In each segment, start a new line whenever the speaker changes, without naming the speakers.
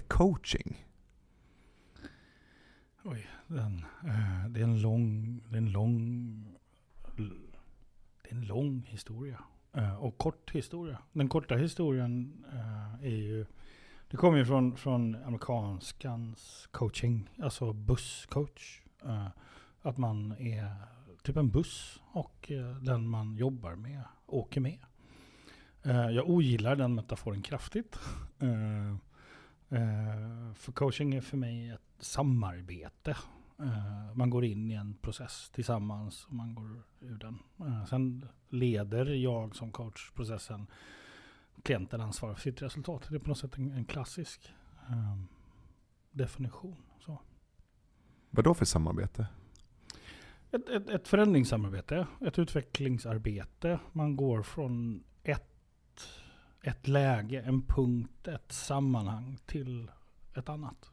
Coaching?
Oj, den, eh, det är en lång, det är en lång, det är en lång historia. Eh, och kort historia. Den korta historien eh, är ju, det kommer ju från, från amerikanskans coaching, alltså busscoach. Att man är typ en buss och den man jobbar med åker med. Jag ogillar den metaforen kraftigt. Eh, för coaching är för mig ett samarbete. Eh, man går in i en process tillsammans och man går ur den. Eh, sen leder jag som coach processen. Klienten ansvarar för sitt resultat. Det är på något sätt en, klassisk definition. Så.
Vad då för samarbete?
Ett, ett, ett förändringssamarbete, ett utvecklingsarbete. Man går från ett, ett läge, en punkt, ett sammanhang till ett annat.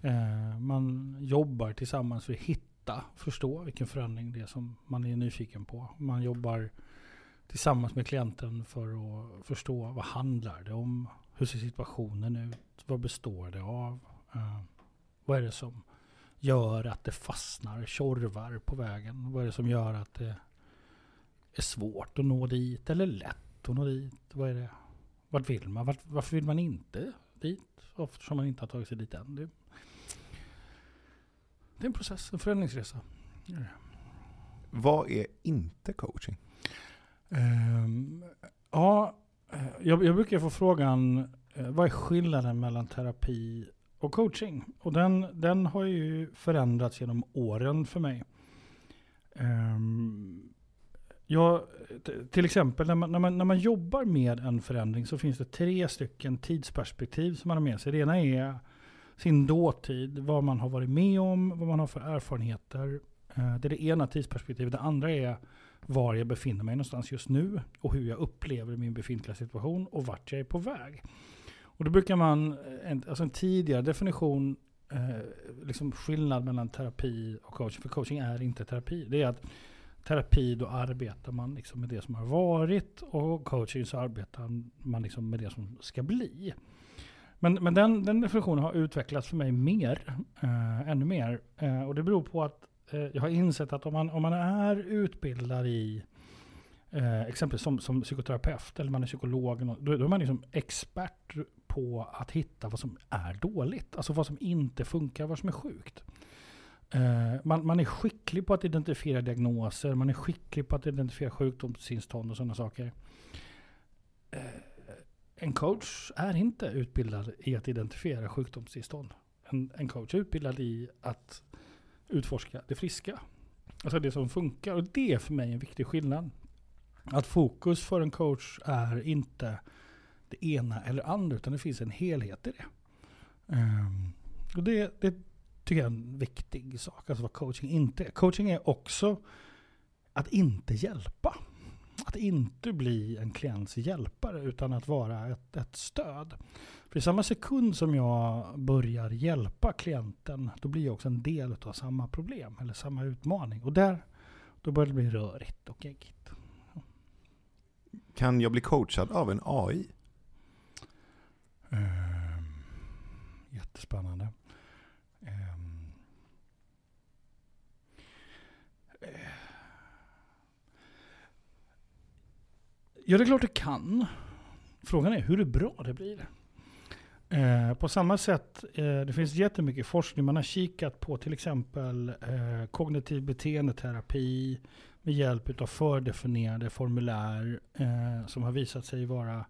Eh, man jobbar tillsammans för att hitta, förstå vilken förändring det är som man är nyfiken på. Man jobbar tillsammans med klienten för att förstå vad handlar det om? Hur ser situationen ut? Vad består det av? Eh, vad är det som gör att det fastnar, tjorvar på vägen? Vad är det som gör att det är svårt att nå dit eller lätt att nå dit? Vad är det? Vart vill man? Vart, varför vill man inte dit? Eftersom man inte har tagit sig dit än. Det, det är en process, en förändringsresa.
Vad är inte coaching?
Um, ja, eh, jag, jag brukar få frågan, eh, vad är skillnaden mellan terapi och coaching? Och den, den har ju förändrats genom åren för mig. Um, ja, till exempel när man, när, man, när man jobbar med en förändring så finns det tre stycken tidsperspektiv som man har med sig. Det ena är sin dåtid, vad man har varit med om, vad man har för erfarenheter. Eh, det är det ena tidsperspektivet. Det andra är var jag befinner mig någonstans just nu och hur jag upplever min befintliga situation och vart jag är på väg. Och då brukar man, eh, en, alltså en tidigare definition, eh, liksom skillnad mellan terapi och coaching, för coaching är inte terapi. Det är att terapi, då arbetar man liksom med det som har varit och coaching så arbetar man liksom med det som ska bli. Men, men den, den definitionen har utvecklats för mig mer, eh, ännu mer. Eh, och det beror på att eh, jag har insett att om man, om man är utbildad i eh, exempelvis som, som psykoterapeut eller man är psykolog, då, då är man liksom expert på att hitta vad som är dåligt. Alltså vad som inte funkar, vad som är sjukt. Eh, man, man är skicklig på att identifiera diagnoser, man är skicklig på att identifiera sjukdomstillstånd och sådana saker. Eh, en coach är inte utbildad i att identifiera sjukdomstillstånd. En, en coach är utbildad i att utforska det friska. Alltså det som funkar. Och det är för mig en viktig skillnad. Att fokus för en coach är inte det ena eller andra, utan det finns en helhet i det. Um, och det, det tycker jag är en viktig sak, alltså vad coaching inte är. Coaching är också att inte hjälpa. Att inte bli en klients hjälpare utan att vara ett, ett stöd. För i samma sekund som jag börjar hjälpa klienten, då blir jag också en del av samma problem eller samma utmaning. Och där, då börjar det bli rörigt och geggigt.
Kan jag bli coachad av en AI?
Um, ehm, jättespännande. Ja, det är klart det kan. Frågan är hur bra det blir. Eh, på samma sätt, eh, det finns jättemycket forskning. Man har kikat på till exempel eh, kognitiv beteendeterapi med hjälp av fördefinierade formulär eh, som har visat sig vara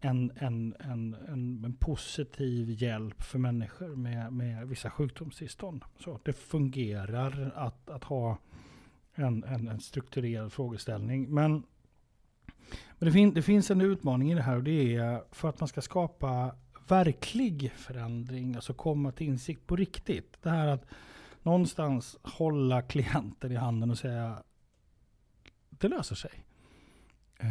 en, en, en, en, en positiv hjälp för människor med, med vissa sjukdomstillstånd. Så det fungerar att, att ha en, en, en strukturerad frågeställning. Men men det, fin det finns en utmaning i det här och det är för att man ska skapa verklig förändring, alltså komma till insikt på riktigt. Det här att någonstans hålla klienten i handen och säga det löser sig. Eh,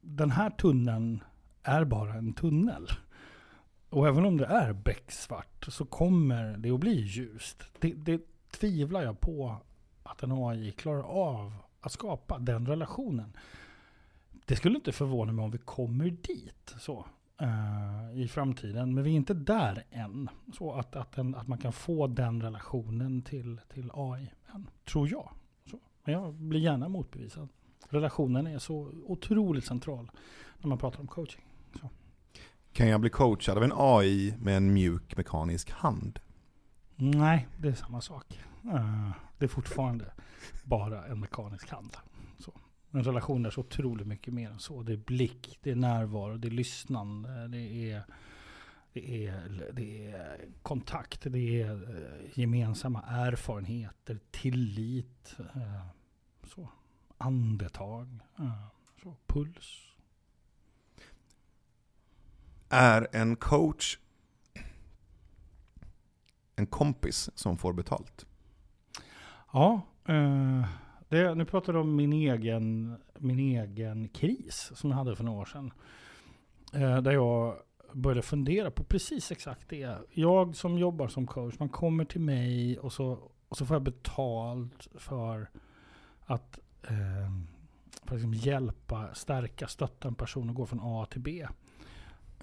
den här tunneln är bara en tunnel. Och även om det är becksvart så kommer det att bli ljust. Det, det tvivlar jag på att en AI klarar av att skapa den relationen det skulle inte förvåna mig om vi kommer dit. Så. eh, i framtiden. Men vi är inte där än. Så att, att, en, att man kan få den relationen till, till AI än, tror jag. Så. Men jag blir gärna motbevisad. Relationen är så otroligt central när man pratar om coaching. Så.
Kan jag bli coachad av en AI med en mjuk mekanisk hand?
Nej, det är samma sak. Eh, det är fortfarande bara en mekanisk hand. En relation är så otroligt mycket mer än så. Det är blick, det är närvaro, det är lyssnande, det är, det är, det är kontakt, det är eh, gemensamma erfarenheter, tillit, eh, så. andetag, eh, så. puls.
Är en coach en kompis som får betalt?
Ja, eh, det, nu pratar du om min egen, min egen kris som jag hade för några år sedan. Eh, där jag började fundera på precis exakt det. Jag som jobbar som coach, man kommer till mig och så, och så får jag betalt för att eh, för att liksom hjälpa, stärka, stötta en person och gå från A till B.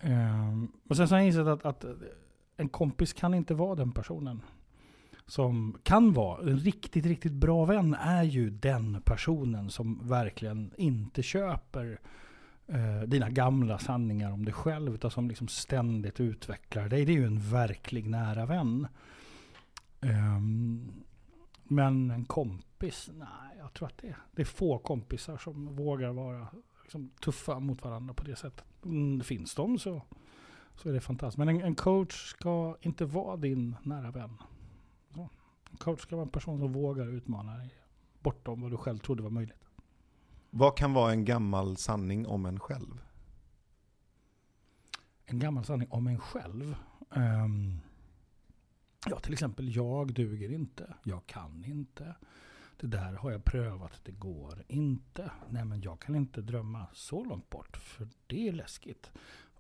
Eh, och sen så har jag insett att, att en kompis kan inte vara den personen som kan vara en riktigt, riktigt bra vän är ju den personen som verkligen inte köper eh, dina gamla sanningar om dig själv, utan som liksom ständigt utvecklar dig. Det är ju en verklig nära vän. Um, men en kompis, nej, jag tror att det är, det är få kompisar som vågar vara liksom, tuffa mot varandra på det sättet. Mm, finns de så, så är det fantastiskt. Men en, en coach ska inte vara din nära vän. Coach ska vara en person som vågar utmana dig bortom vad du själv trodde var möjligt.
Vad kan vara en gammal sanning om en själv?
En gammal sanning om en själv? Um, ja, till exempel jag duger inte. Jag kan inte. Det där har jag prövat, det går inte. Nej, men jag kan inte drömma så långt bort, för det är läskigt.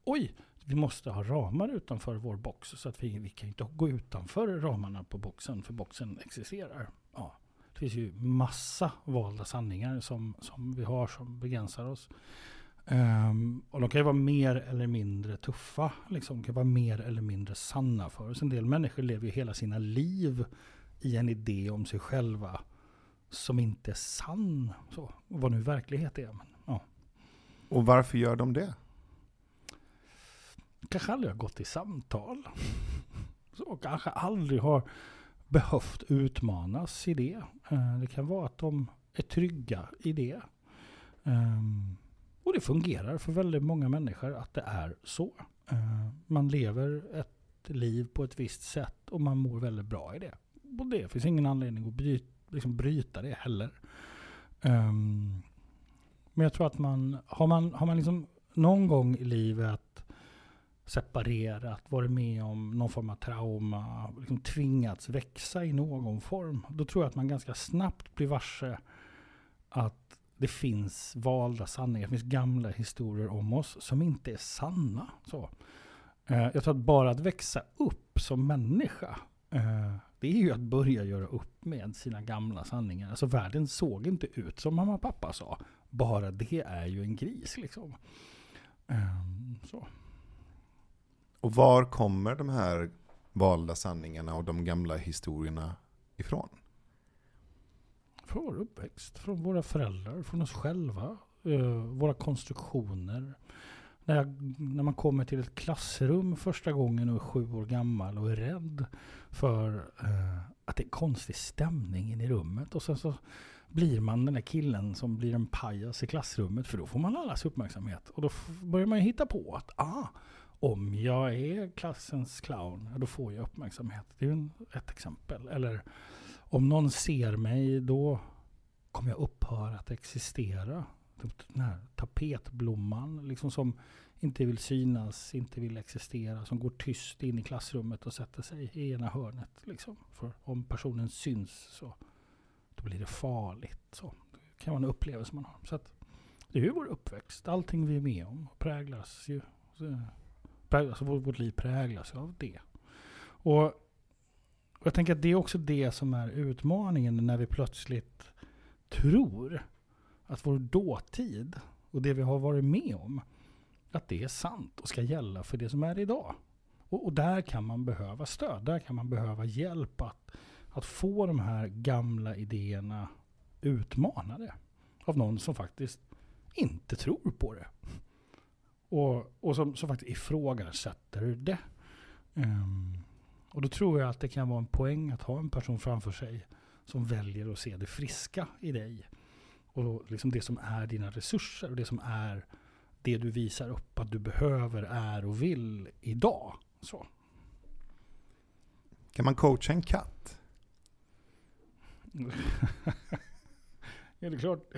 Oj, vi måste ha ramar utanför vår box. Så att vi, vi kan inte gå utanför ramarna på boxen, för boxen existerar. Ja, det finns ju massa valda sanningar som, som vi har som begränsar oss. Um, och de kan ju vara mer eller mindre tuffa. Liksom. De kan vara mer eller mindre sanna för oss. En del människor lever ju hela sina liv i en idé om sig själva som inte är sann. Så, vad nu verklighet är. Men, ja.
Och varför gör de det?
Kanske aldrig har gått i samtal. Så kanske aldrig har behövt utmanas i det. Eh, det kan vara att de är trygga i det. Ehm, och det fungerar för väldigt många människor att det är så. Eh, man lever ett liv på ett visst sätt och man mår väldigt bra i det. Och det finns ingen anledning att bryta, liksom bryta det heller. Ehm, men jag tror att man, har man, har man liksom någon gång i livet separerat, varit med om någon form av trauma, liksom tvingats växa i någon form. Då tror jag att man ganska snabbt blir varse att det finns valda sanningar, det finns gamla historier om oss som inte är sanna. Så. Eh, jag tror att bara att växa upp som människa, eh, det är ju att börja göra upp med sina gamla sanningar. Alltså världen såg inte ut som mamma och pappa sa. Bara det är ju en gris liksom. Ehm, så.
Och var kommer de här valda sanningarna och de gamla historierna ifrån?
Från vår uppväxt, från våra föräldrar, från oss själva, eh, våra konstruktioner. När, jag, när man kommer till ett klassrum första gången och är sju år gammal och är rädd för eh, att det är konstig stämning in i rummet. Och sen så blir man den där killen som blir en pajas i klassrummet för då får man allas uppmärksamhet. Och då börjar man ju hitta på att ah, om jag är klassens clown, då får jag uppmärksamhet. Det är ju ett exempel. Eller om någon ser mig, då kommer jag upphöra att existera. Den här tapetblomman liksom som inte vill synas, inte vill existera, som går tyst in i klassrummet och sätter sig i ena hörnet. Liksom. För om personen syns så då blir det farligt. Så. Det kan vara en upplevelse man har. Så att, det är ju vår uppväxt. Allting vi är med om präglas ju. Så, alltså vårt liv präglas av det. Och jag tänker att det är också det som är utmaningen när vi plötsligt tror att vår dåtid och det vi har varit med om att det är sant och ska gälla för det som är idag. Och, och där kan man behöva stöd, där kan man behöva hjälp att, att få de här gamla idéerna utmanade av någon som faktiskt inte tror på det. Och, och som, som faktiskt ifrågasätter det. Um, och då tror jag att det kan vara en poäng att ha en person framför sig som väljer att se det friska i dig. Och liksom det som är dina resurser och det som är det du visar upp att du behöver, är och vill idag. Så.
Kan man coacha en katt?
ja, det är klart.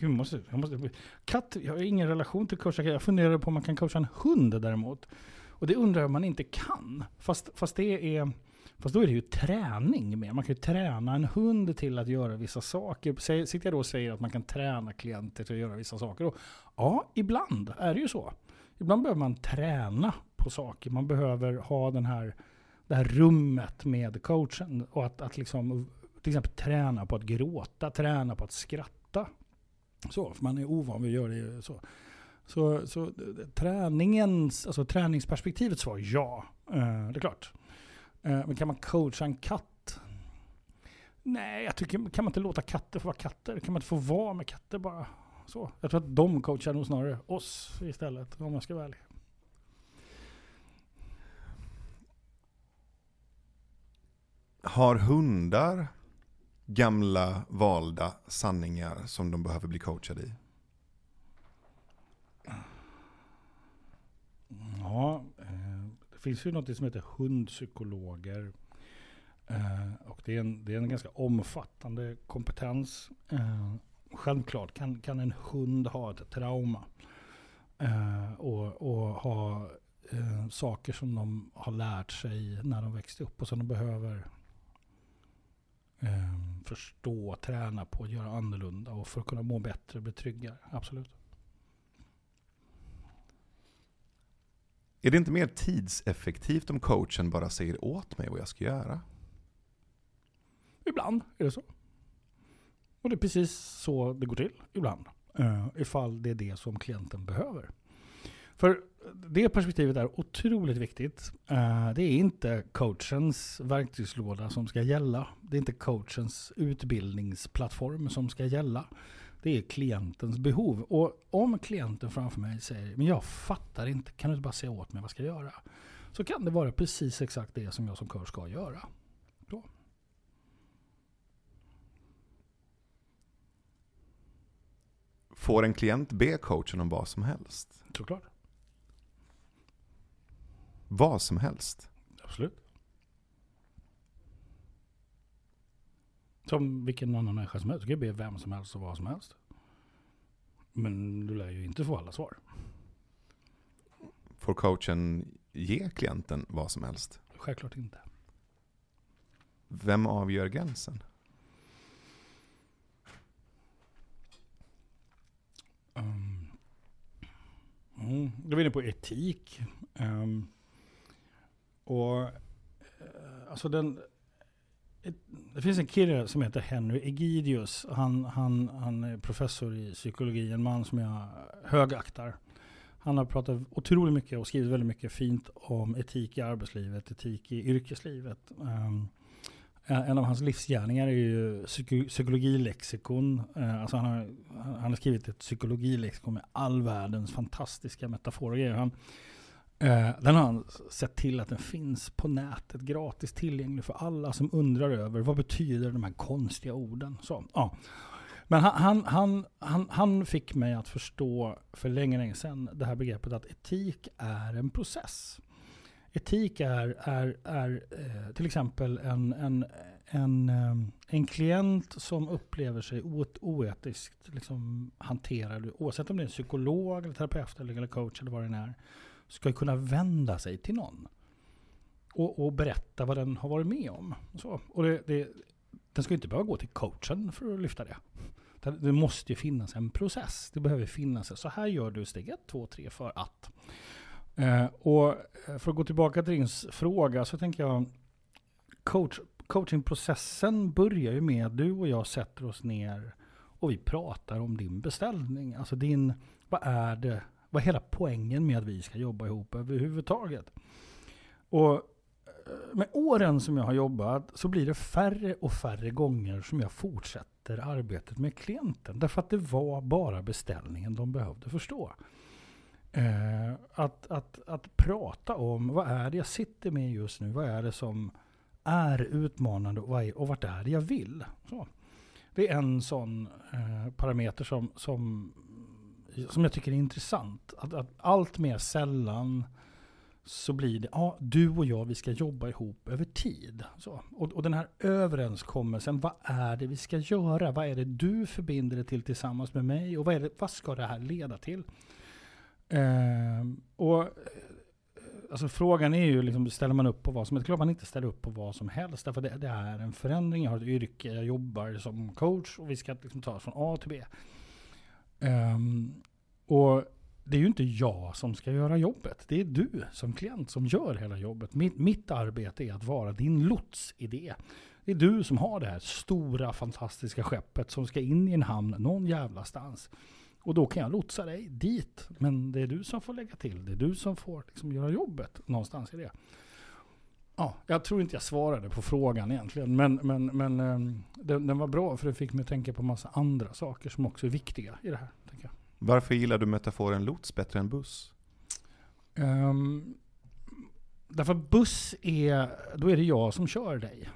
Jag måste, jag måste, katt, jag har ingen relation till coacha Jag funderar på om man kan coacha en hund däremot. Och det undrar jag om man inte kan. Fast, fast det är... Fast då är det ju träning med. Man kan ju träna en hund till att göra vissa saker. Sitter jag då och säger att man kan träna klienter till att göra vissa saker? Och ja, ibland är det ju så. Ibland behöver man träna på saker. Man behöver ha den här, det här rummet med coachen. Och att, att liksom, till exempel träna på att gråta, träna på att skratta. Så, för man är ovan vid att göra det så. Så, så träningens, alltså träningsperspektivet svar ja, eh, det är klart. Eh, men kan man coacha en katt? Nej, jag tycker, kan man inte låta katter få vara katter? Kan man inte få vara med katter bara? Så. Jag tror att de coachar nog snarare oss istället, om jag ska vara ärlig.
Har hundar gamla valda sanningar som de behöver bli coachade i?
Ja, eh, det finns ju något som heter hundpsykologer. Eh, och det är, en, det är en ganska omfattande kompetens. Eh, självklart kan, kan en hund ha ett trauma. och, och ha saker som de har lärt sig när de växte upp och som de behöver förstå, träna på att göra annorlunda och för att kunna må bättre, bli tryggare. Absolut.
Är det inte mer tidseffektivt om coachen bara säger åt mig vad jag ska göra?
Ibland är det så. Och det är precis så det går till ibland. Uh, ifall det är det som klienten behöver. För det perspektivet är otroligt viktigt. Uh, det är inte coachens verktygslåda som ska gälla. Det är inte coachens utbildningsplattform som ska gälla. Det är klientens behov. Och om klienten framför mig säger men jag fattar inte, kan du inte bara säga åt mig vad jag ska göra? Så kan det vara precis exakt det som jag som coach ska göra. Då.
Får en klient be coachen om vad som helst?
Såklart.
Vad som helst?
Absolut. Som vilken annan människa som helst. Du kan be vem som helst och vad som helst. Men du lär ju inte få alla svar.
Får coachen ge klienten vad som helst?
Självklart inte.
Vem avgör gränsen?
Um, mm, då är vi inne på etik. Um, och eh, alltså den det finns en kille som heter Henry Egidius. Han, han, han är professor i psykologi, en man som jag högaktar. Han har pratat otroligt mycket och skrivit väldigt mycket fint om etik i arbetslivet, etik i yrkeslivet. Um, en av hans livsgärningar är ju psykologilexikon. Uh, alltså han, har, han har skrivit ett psykologilexikon med all världens fantastiska metaforer. Han, Eh, den har han sett till att den finns på nätet, gratis tillgänglig för alla som undrar över vad betyder de här konstiga orden. Så, ja. Men han, han, han, han, han fick mig att förstå för länge, länge sedan det här begreppet att etik är en process. Etik är, är, är eh, till exempel en, en, en, eh, en klient som upplever sig oetiskt liksom hanterad, oavsett om det är en psykolog, eller terapeut eller coach eller vad det är ska kunna vända sig till någon. Och, och berätta vad den har varit med om. Så. Och det, det, den ska inte behöva gå till coachen för att lyfta det. Det måste ju finnas en process. Det behöver finnas. Så här gör du steg ett, två, tre för att. Eh, och för att gå tillbaka till din fråga så tänker jag coach, coachingprocessen börjar ju med att du och jag sätter oss ner och vi pratar om din beställning. Alltså din, vad är det vad är hela poängen med att vi ska jobba ihop överhuvudtaget? Och eh, med åren som jag har jobbat så blir det färre och färre gånger som jag fortsätter arbetet med klienten. Därför att det var bara beställningen de behövde förstå. Eh, att, att, att prata om vad är det jag sitter med just nu? Vad är det som är utmanande och, vad är, och vart är det jag vill? Så. Det är en sån eh, parameter som, som, som jag tycker är intressant. Att, att allt mer sällan så blir det, ja, du och jag, vi ska jobba ihop över tid. Så. Och, och den här överenskommelsen, vad är det vi ska göra? Vad är det du förbinder dig till tillsammans med mig? Och vad, är det, vad ska det här leda till? Ehm, eh, och alltså frågan är ju, liksom, ställer man upp på vad som helst? Klart man inte ställer upp på vad som helst. Därför det, det är en förändring. Jag har ett yrke, jag jobbar som coach och vi ska liksom ta oss från A till B. Um, och det är ju inte jag som ska göra jobbet. Det är du som klient som gör hela jobbet. Mitt, mitt arbete är att vara din lots i det. Det är du som har det här stora fantastiska skeppet som ska in i en hamn någon jävla stans. Och då kan jag lotsa dig dit. Men det är du som får lägga till. Det är du som får liksom göra jobbet någonstans i det. Ja, jag tror inte jag svarade på frågan egentligen. Men, men, men um, den, den, var bra för det fick mig att tänka på massa andra saker som också är viktiga i det här. jag.
Varför gillar du metaforen lots bättre än buss? Um,
därför buss är, då är det jag som kör dig.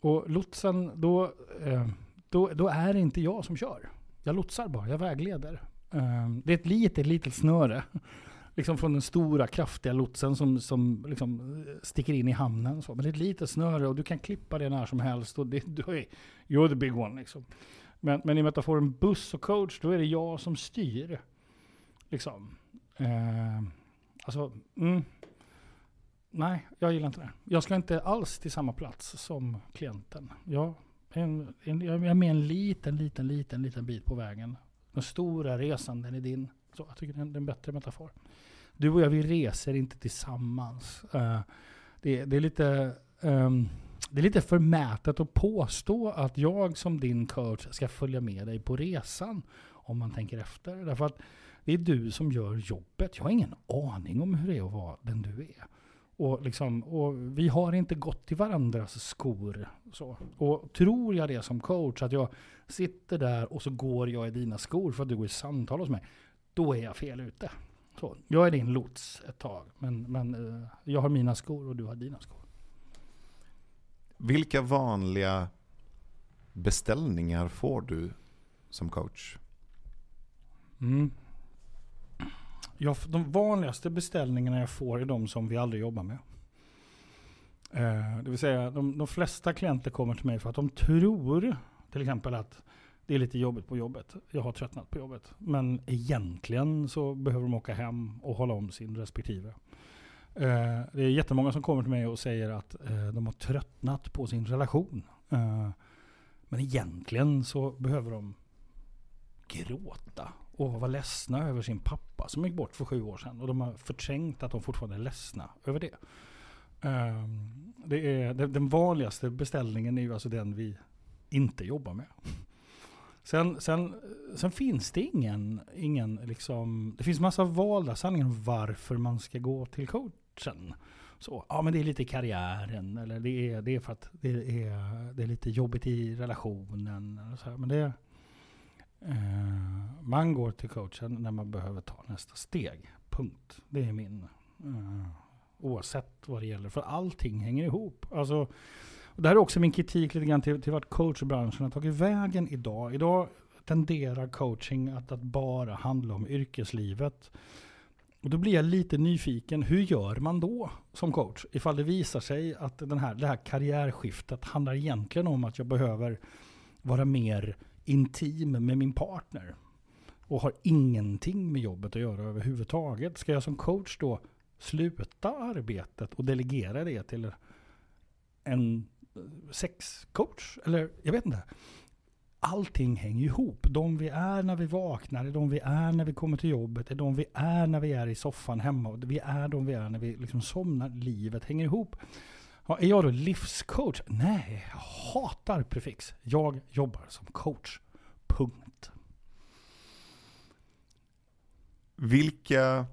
Och lotsen, då, eh, då, då är det inte jag som kör. Jag lotsar bara, jag vägleder. Ehm, det är ett litet, litet snöre. Liksom från den stora kraftiga lotsen som, som liksom eh, sticker in i hamnen. Så. Men det är ett litet snöre och du kan klippa det när som helst. Och det, du är, you're the big one liksom. Men, men i metaforen buss och coach, då är det jag som styr. Liksom. Eh, alltså, mm. Nej, jag gillar inte det. Jag ska inte alls till samma plats som klienten. Jag en, en, jag är med en liten, liten, liten, liten bit på vägen. Den stora resan, den är din. Så jag tycker det är en, bättre metafor. Du och jag, vi reser inte tillsammans. Uh, det, det, är lite... Um, det är lite förmätet att påstå att jag som din coach ska följa med dig på resan. Om man tänker efter. Därför att det är du som gör jobbet. Jag har ingen aning om hur det är att vara den du är. Och, liksom, och vi har inte gått i varandras skor. Så. Och tror jag det som coach, att jag sitter där och så går jag i dina skor för att du går i samtal hos mig. Då är jag fel ute. Så. Jag är din lots ett tag, men, men uh, jag har mina skor och du har dina skor.
Vilka vanliga beställningar får du som coach?
Mm. Jag, de vanligaste beställningarna jag får är de som vi aldrig jobbar med. Eh, det vill säga, de, de flesta klienter kommer till mig för att de tror, till exempel att det är lite jobbigt på jobbet. Jag har tröttnat på jobbet. Men egentligen så behöver de åka hem och hålla om sin respektive. Eh, det är jättemånga som kommer till mig och säger att eh, de har tröttnat på sin relation. Eh, men egentligen så behöver de gråta och vara ledsna över sin pappa som gick bort för sju år sedan. Och de har förträngt att de fortfarande är ledsna över det. Ehm, det är, det, den vanligaste beställningen är ju alltså den vi inte jobbar med. Sen, sen, sen finns det ingen, ingen liksom, det finns massa valda sanningar om varför man ska gå till coachen. Så, ja men det är lite karriären, eller det är, det är för att det är, det är lite jobbigt i relationen. Eller så här. Men det, eh, man går till coachen när man behöver ta nästa steg. Punkt. Det är min. Eh, oavsett vad det gäller. För allting hänger ihop. Alltså, och det här är också min kritik lite grann till, till vart coachbranschen har tagit vägen idag. Idag tenderar coaching att, att bara handla om yrkeslivet. Och då blir jag lite nyfiken. Hur gör man då som coach? Ifall det visar sig att den här, det här karriärskiftet handlar egentligen om att jag behöver vara mer intim med min partner och har ingenting med jobbet att göra överhuvudtaget. Ska jag som coach då sluta arbetet och delegera det till en sexcoach? Eller jag vet inte. Allting hänger ihop. De vi är när vi vaknar, är de vi är när vi kommer till jobbet, är de vi är när vi är i soffan hemma. Vi är de vi är när vi liksom somnar. Livet hänger ihop. Ja, är jag då livscoach? Nej, jag hatar prefix. Jag jobbar som coach. Punkt.
Vilka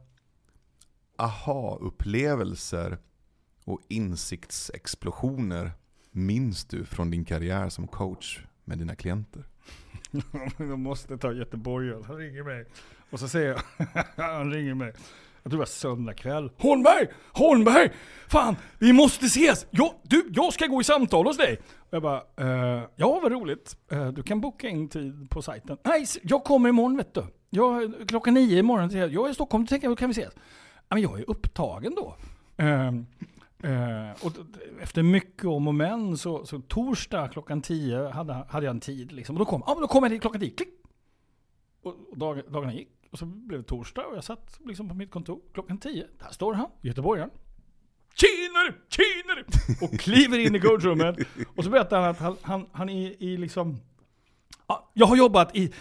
aha-upplevelser och insiktsexplosioner minns du från din karriär som coach med dina klienter?
De måste ta Göteborg. Han ringer mig. Och så säger jag, han ringer mig. Jag tror det var söndag kväll. Holmberg! Holmberg! Fan, vi måste ses! Jag, du, jag ska gå i samtal hos dig. Och jag bara, eh, ja vad roligt. Eh, du kan boka in tid på sajten. Nej, jag kommer imorgon vet du. Jag, klockan nio imorgon. Jag är i Stockholm, du tänker kan vi ses? men jag är upptagen då. Eh, eh, och efter mycket om och men så, så torsdag klockan 10 hade, hade jag en tid. Liksom. Och då kom, ah, då kom jag dit klockan 10, Klick! Och, och dag, dagarna gick. Och så blev det torsdag och jag satt liksom på mitt kontor klockan 10. Där står han, göteborgaren. Tjenare! Tjenare! Och kliver in i coachrummet. Och så berättar han att han, han, han är i liksom... Ja, jag har jobbat i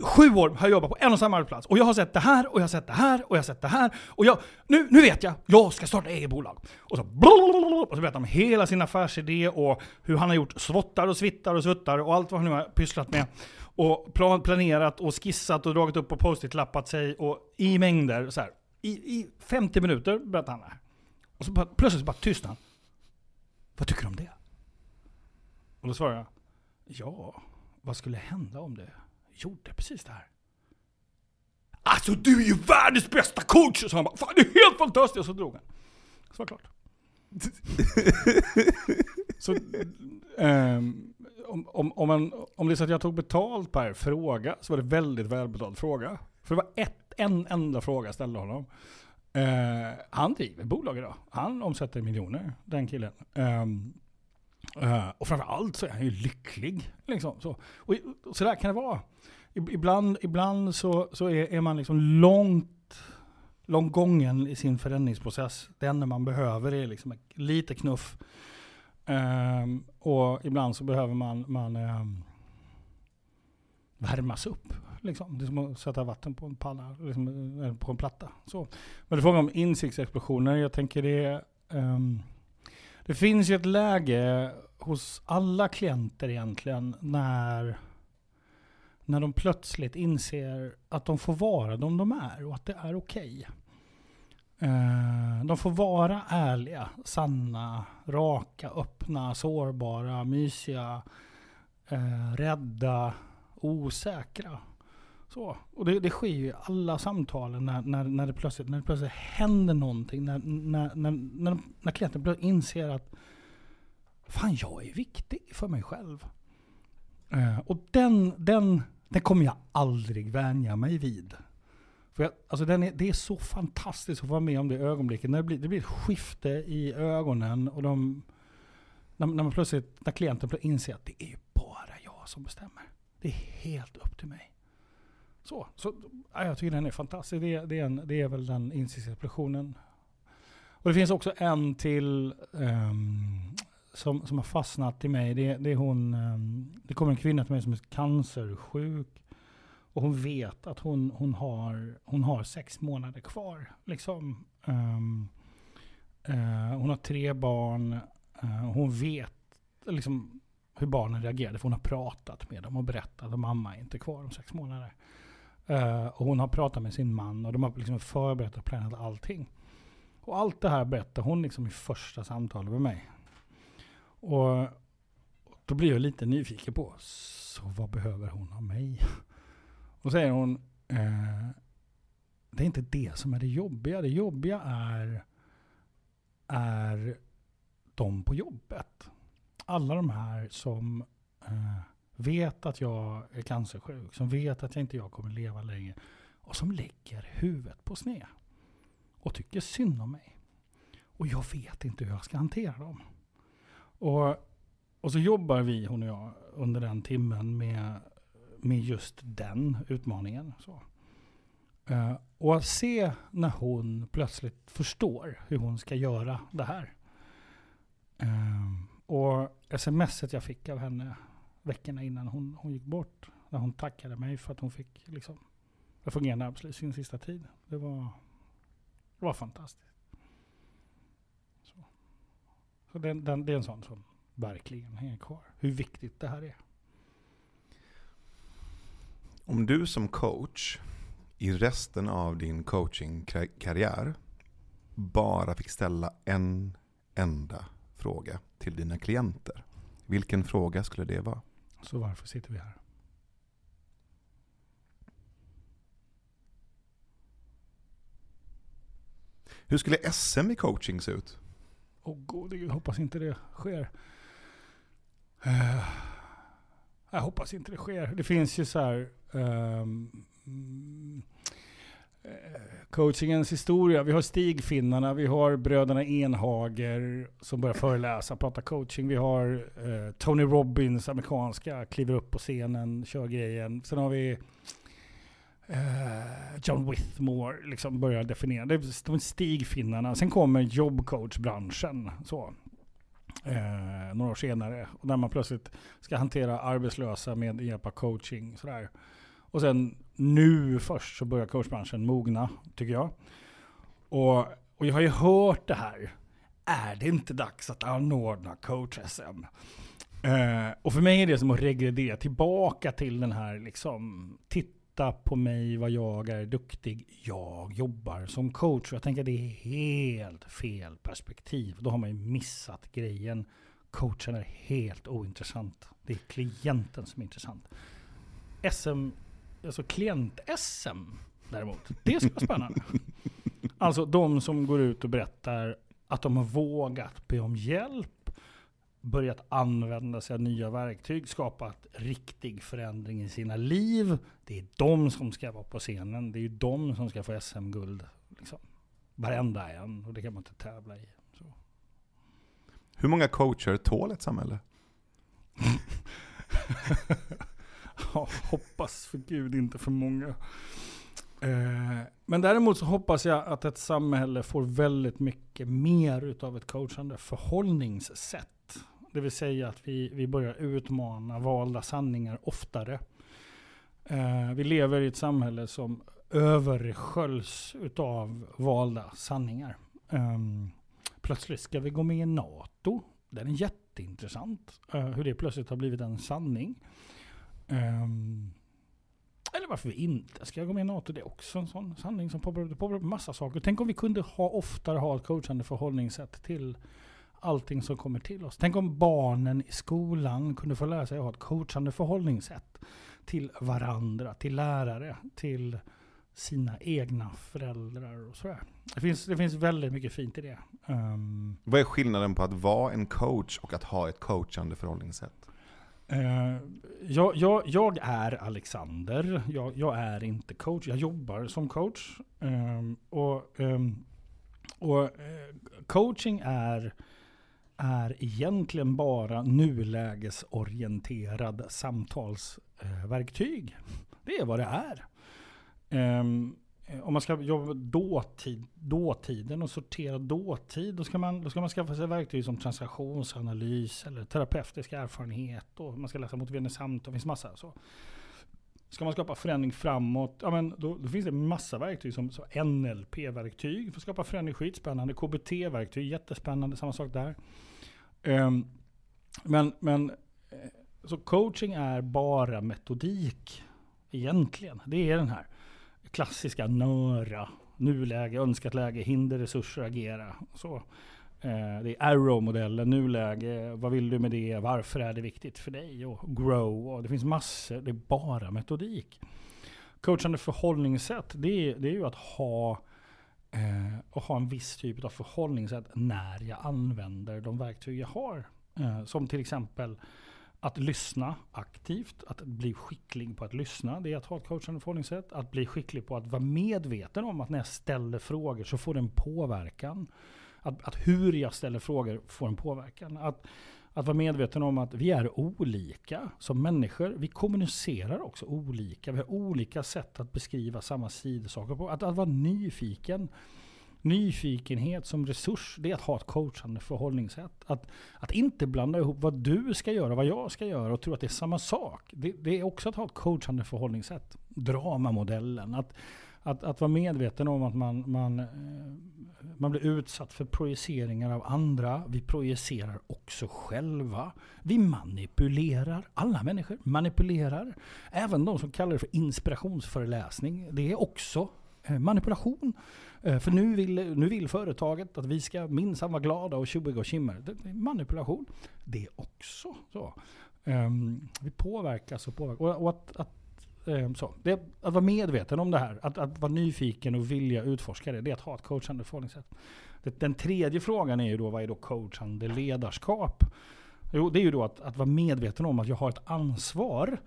sju år har jag jobbat på en och samma arbetsplats. Och jag har sett det här, och jag har sett det här, och jag har sett det här. Och jag, nu, nu vet jag, jag ska starta eget bolag. Och så, och så berättar han om hela sin affärsidé och hur han har gjort svottar och svittar och svuttar och allt vad han nu har pysslat med. Och plan, planerat och skissat och dragit upp och post-it-lappat sig och i mängder. Så här. I, I 50 minuter berättar han det här. Och så bara, plötsligt bara tystnar han. Vad tycker du om det? Och då svarar jag, ja, vad skulle hända om det gjorde precis det här. Alltså du är ju världens bästa coach! Så han bara, fan det är helt fantastiskt! Och så drog han. Så var det klart. så, um, om, om, om, man, om det är så att jag tog betalt per fråga, så var det väldigt välbetald fråga. För det var ett, en enda fråga jag ställde honom. Uh, han driver bolag idag. Han omsätter miljoner, den killen. Um, uh, och framförallt så är han ju lycklig. Liksom, så. Och, och så där kan det vara. Ibland, ibland så, så är, är man liksom långt, långt gången i sin förändringsprocess. Det enda man behöver är liksom lite knuff. Um, och ibland så behöver man, man um, värmas upp. Liksom. Det är som att sätta vatten på en panna, liksom, på en platta. Så. Men det är frågan om insiktsexplosioner. Jag tänker det, um, det finns ju ett läge hos alla klienter egentligen när när de plötsligt inser att de får vara de de är och att det är okej. Okay. De får vara ärliga, sanna, raka, öppna, sårbara, mysiga, eh, rädda, osäkra. Så. Och det, det sker ju i alla samtalen när, när, när, det, plötsligt, när det plötsligt händer någonting. När, när, när, när, när klienten plötsligt inser att fan, jag är viktig för mig själv. Eh, och den, den den kommer jag aldrig vänja mig vid. För jag, alltså den är, det är så fantastiskt att få vara med om det ögonblicket. När det, blir, det blir ett skifte i ögonen och de, när, när man plötsligt, när klienten plötsligt inser att det är bara jag som bestämmer. Det är helt upp till mig. Så, så ja, jag tycker den är fantastisk. Det, det, är, en, det är väl den insiktsexplosionen. Och det finns också en till um, som, som har fastnat i mig. Det, det är hon, ehm, det kommer en kvinna till mig som är cancersjuk. Och hon vet att hon, hon, har, hon har sex månader kvar. Liksom. Um, uh, hon har tre barn. Uh, hon vet liksom, hur barnen reagerade. För hon har pratat med dem och berättat att mamma är inte kvar om sex månader. Uh, och hon har pratat med sin man och de har liksom förberett och planerat allting. Och allt det här berättar hon liksom i första samtalet med mig. Och då blir jag lite nyfiken på, så vad behöver hon av mig? Och säger hon, eh, det är inte det som är det jobbiga. Det jobbiga är, är de på jobbet. Alla de här som eh, vet att jag är cancersjuk, som vet att jag inte jag kommer leva länge och som lägger huvudet på sned och tycker synd om mig. Och jag vet inte hur jag ska hantera dem. Och, och så jobbar vi, hon och jag, under den timmen med, med just den utmaningen. Så. Uh, och att se när hon plötsligt förstår hur hon ska göra det här. Uh, och smset jag fick av henne veckorna innan hon, hon gick bort, när hon tackade mig för att hon fick liksom, fungerande arbetsliv sin sista tid. Det var, det var fantastiskt. Så den, den, det är en sån som verkligen hänger kvar. Hur viktigt det här är.
Om du som coach i resten av din coachingkarriär bara fick ställa en enda fråga till dina klienter, vilken fråga skulle det vara?
Så varför sitter vi här?
Hur skulle SM i coaching se ut?
Åh oh, gode gud, hoppas inte det sker. Uh, jag hoppas inte det sker. Det finns ju så här... Um, coachingens historia. Vi har Stigfinnarna, vi har bröderna Enhager som börjar föreläsa, prata coaching. Vi har uh, Tony Robbins, amerikanska, kliver upp på scenen, kör grejen. Sen har vi Eh, John Withmore liksom börjar definiera. Det är stigfinnarna. Sen kommer jobbcoachbranschen. Så. Eh, några år senare. Och där man plötsligt ska hantera arbetslösa med hjälp av coaching. Sådär. Och sen nu först så börjar coachbranschen mogna, tycker jag. Och, och jag har ju hört det här. Är det inte dags att anordna coach-SM? Eh, och för mig är det som att regrediera tillbaka till den här liksom, titt titta på mig vad jag är duktig. Jag jobbar som coach. Jag tänker att det är helt fel perspektiv. Då har man ju missat grejen. Coachen är helt ointressant. Det är klienten som är intressant. SM, alltså klient-SM däremot, det ska vara spännande. Alltså de som går ut och berättar att de har vågat be om hjälp börjat använda sig av nya verktyg, skapat riktig förändring i sina liv. Det är de som ska vara på scenen. Det är de som ska få SM-guld. Liksom. Varenda en. Och det kan man inte tävla i. Så.
Hur många coacher tål ett samhälle?
ja, hoppas för gud inte för många. Eh, men däremot så hoppas jag att ett samhälle får väldigt mycket mer utav ett coachande förhållningssätt. Det vill säga att vi, vi börjar utmana valda sanningar oftare. Eh, vi lever i ett samhälle som översköljs av valda sanningar. Eh, plötsligt ska vi gå med i NATO. Det är jätteintressant. Eh, hur det plötsligt har blivit en sanning. Eh, eller varför vi inte ska gå med i NATO. Det är också en sån sanning som poppar upp. Det massa saker. Tänk om vi kunde ha oftare ha ett coachande förhållningssätt till allting som kommer till oss. Tänk om barnen i skolan kunde få lära sig att ha ett coachande förhållningssätt till varandra, till lärare, till sina egna föräldrar och sådär. Det finns, det finns väldigt mycket fint i det. Um,
Vad är skillnaden på att vara en coach och att ha ett coachande förhållningssätt?
Uh, jag, jag, jag, är Alexander, jag, jag, är inte coach. Jag jobbar som coach. Um, och, um, och uh, coaching är är egentligen bara nulägesorienterad samtalsverktyg. Det är vad det är. Um, om man ska jobba dåtid, dåtiden och sortera dåtid, då ska, man, då ska man skaffa sig verktyg som transaktionsanalys eller terapeutisk erfarenhet. Och man ska läsa motiverande samtal, det finns massa så. Ska man skapa förändring framåt, ja, men då, då finns det massa verktyg som NLP-verktyg för att skapa förändring, skitspännande. KBT-verktyg, jättespännande, samma sak där. Um, men, men eh, så coaching är bara metodik egentligen. Det är den här klassiska nöra, nuläge, önskat läge, hinder, resurser, agera. Så. Eh, det är Arrow-modellen, nuläge, vad vill du med det, varför är det viktigt för dig och grow. Och det finns massor, det är bara metodik. Coachande förhållningssätt, det är, det är ju att ha eh, att ha en viss typ av förhållningssätt när jag använder de verktyg jag har. Eh, som till exempel att lyssna aktivt, att bli skicklig på att lyssna, det är att ha ett coachande förhållningssätt. Att bli skicklig på att vara medveten om att när jag ställer frågor så får det en påverkan. Att, att hur jag ställer frågor får en påverkan. Att, att vara medveten om att vi är olika som människor. Vi kommunicerar också olika. Vi har olika sätt att beskriva samma sidosaker på. Att, att vara nyfiken. Nyfikenhet som resurs, det är att ha ett coachande förhållningssätt. Att, att inte blanda ihop vad du ska göra och vad jag ska göra och tro att det är samma sak. Det, det är också att ha ett coachande förhållningssätt. Dramamodellen. Att, att, att vara medveten om att man, man, eh, man blir utsatt för projiceringar av andra. Vi projicerar också själva. Vi manipulerar. Alla människor manipulerar. Även de som kallar det för inspirationsföreläsning. Det är också eh, manipulation. Eh, för nu vill, nu vill företaget att vi ska minsann vara glada och tjoiga och tjimma. Det är manipulation. Det är också så. Um, vi påverkas och påverkas. Och, och att, att Ehm, så. Det, att vara medveten om det här, att, att vara nyfiken och vilja utforska det, det är att ha ett coachande förhållningssätt. Den tredje frågan är ju då, vad är då coachande ledarskap? Jo, det är ju då att, att vara medveten om att jag har ett ansvar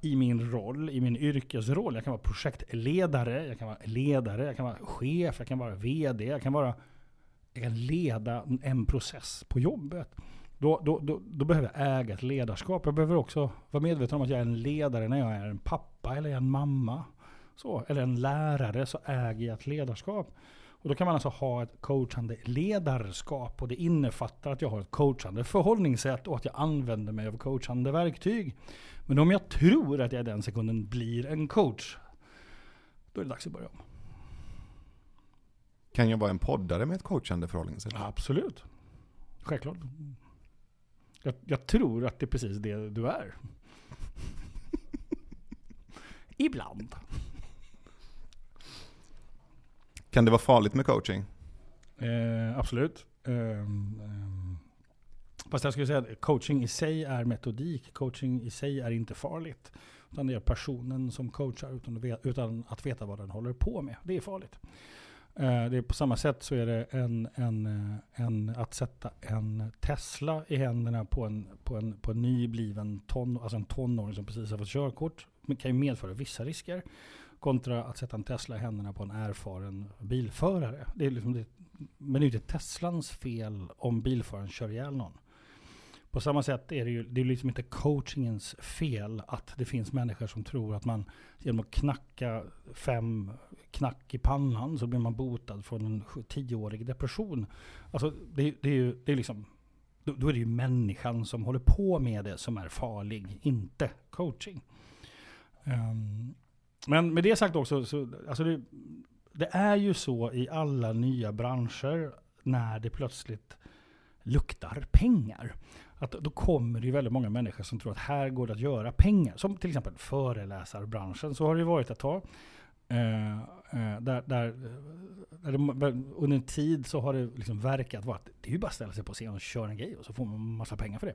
i min roll, i min yrkesroll. Jag kan vara projektledare, jag kan vara ledare, jag kan vara chef, jag kan vara VD, jag kan vara jag kan leda en process på jobbet. Då, då, då, då, behöver jag äga ett ledarskap. Jag behöver också vara medveten om att jag är en ledare när jag är en pappa eller en mamma. Så, eller en lärare så äger jag ett ledarskap. Och då kan man alltså ha ett coachande ledarskap. Och det innefattar att jag har ett coachande förhållningssätt och att jag använder mig av coachande verktyg. Men om jag tror att jag i den sekunden blir en coach, då är det dags att börja om.
Kan jag vara en poddare med ett coachande förhållningssätt?
Absolut. Självklart. Jag, jag tror att det är precis det du är. Ibland.
Kan det vara farligt med coaching?
Eh, absolut. Eh, eh, fast jag skulle säga att coaching i sig är metodik. Coaching i sig är inte farligt. Utan det är personen som coachar utan att veta, utan att veta vad den håller på med. Det är farligt. Eh, det är på samma sätt så är det en, en, eh, en, att sätta en Tesla i händerna på en, på en, på en nybliven ton, alltså en tonåring som precis har fått körkort. Det kan ju medföra vissa risker. Kontra att sätta en Tesla i händerna på en erfaren bilförare. Det är liksom det, men det är inte Teslans fel om bilföraren kör ihjäl någon. På samma sätt är det ju det är liksom inte coachingens fel att det finns människor som tror att man genom att knacka fem knack i pannan så blir man botad från en tioårig depression. Alltså det, det är ju det är liksom, då, då, är det ju människan som håller på med det som är farlig, inte coaching. Um, men med det sagt också, så, alltså det, det är ju så i alla nya branscher när det plötsligt luktar pengar. Att då kommer det ju väldigt många människor som tror att här går det att göra pengar. Som till exempel föreläsarbranschen. Så har det ju varit ett tag. Eh, eh, där, där, eh, där det, under en tid så har det liksom verkat vara att det är ju bara att ställa sig på scen och köra en grej och så får man massa pengar för det.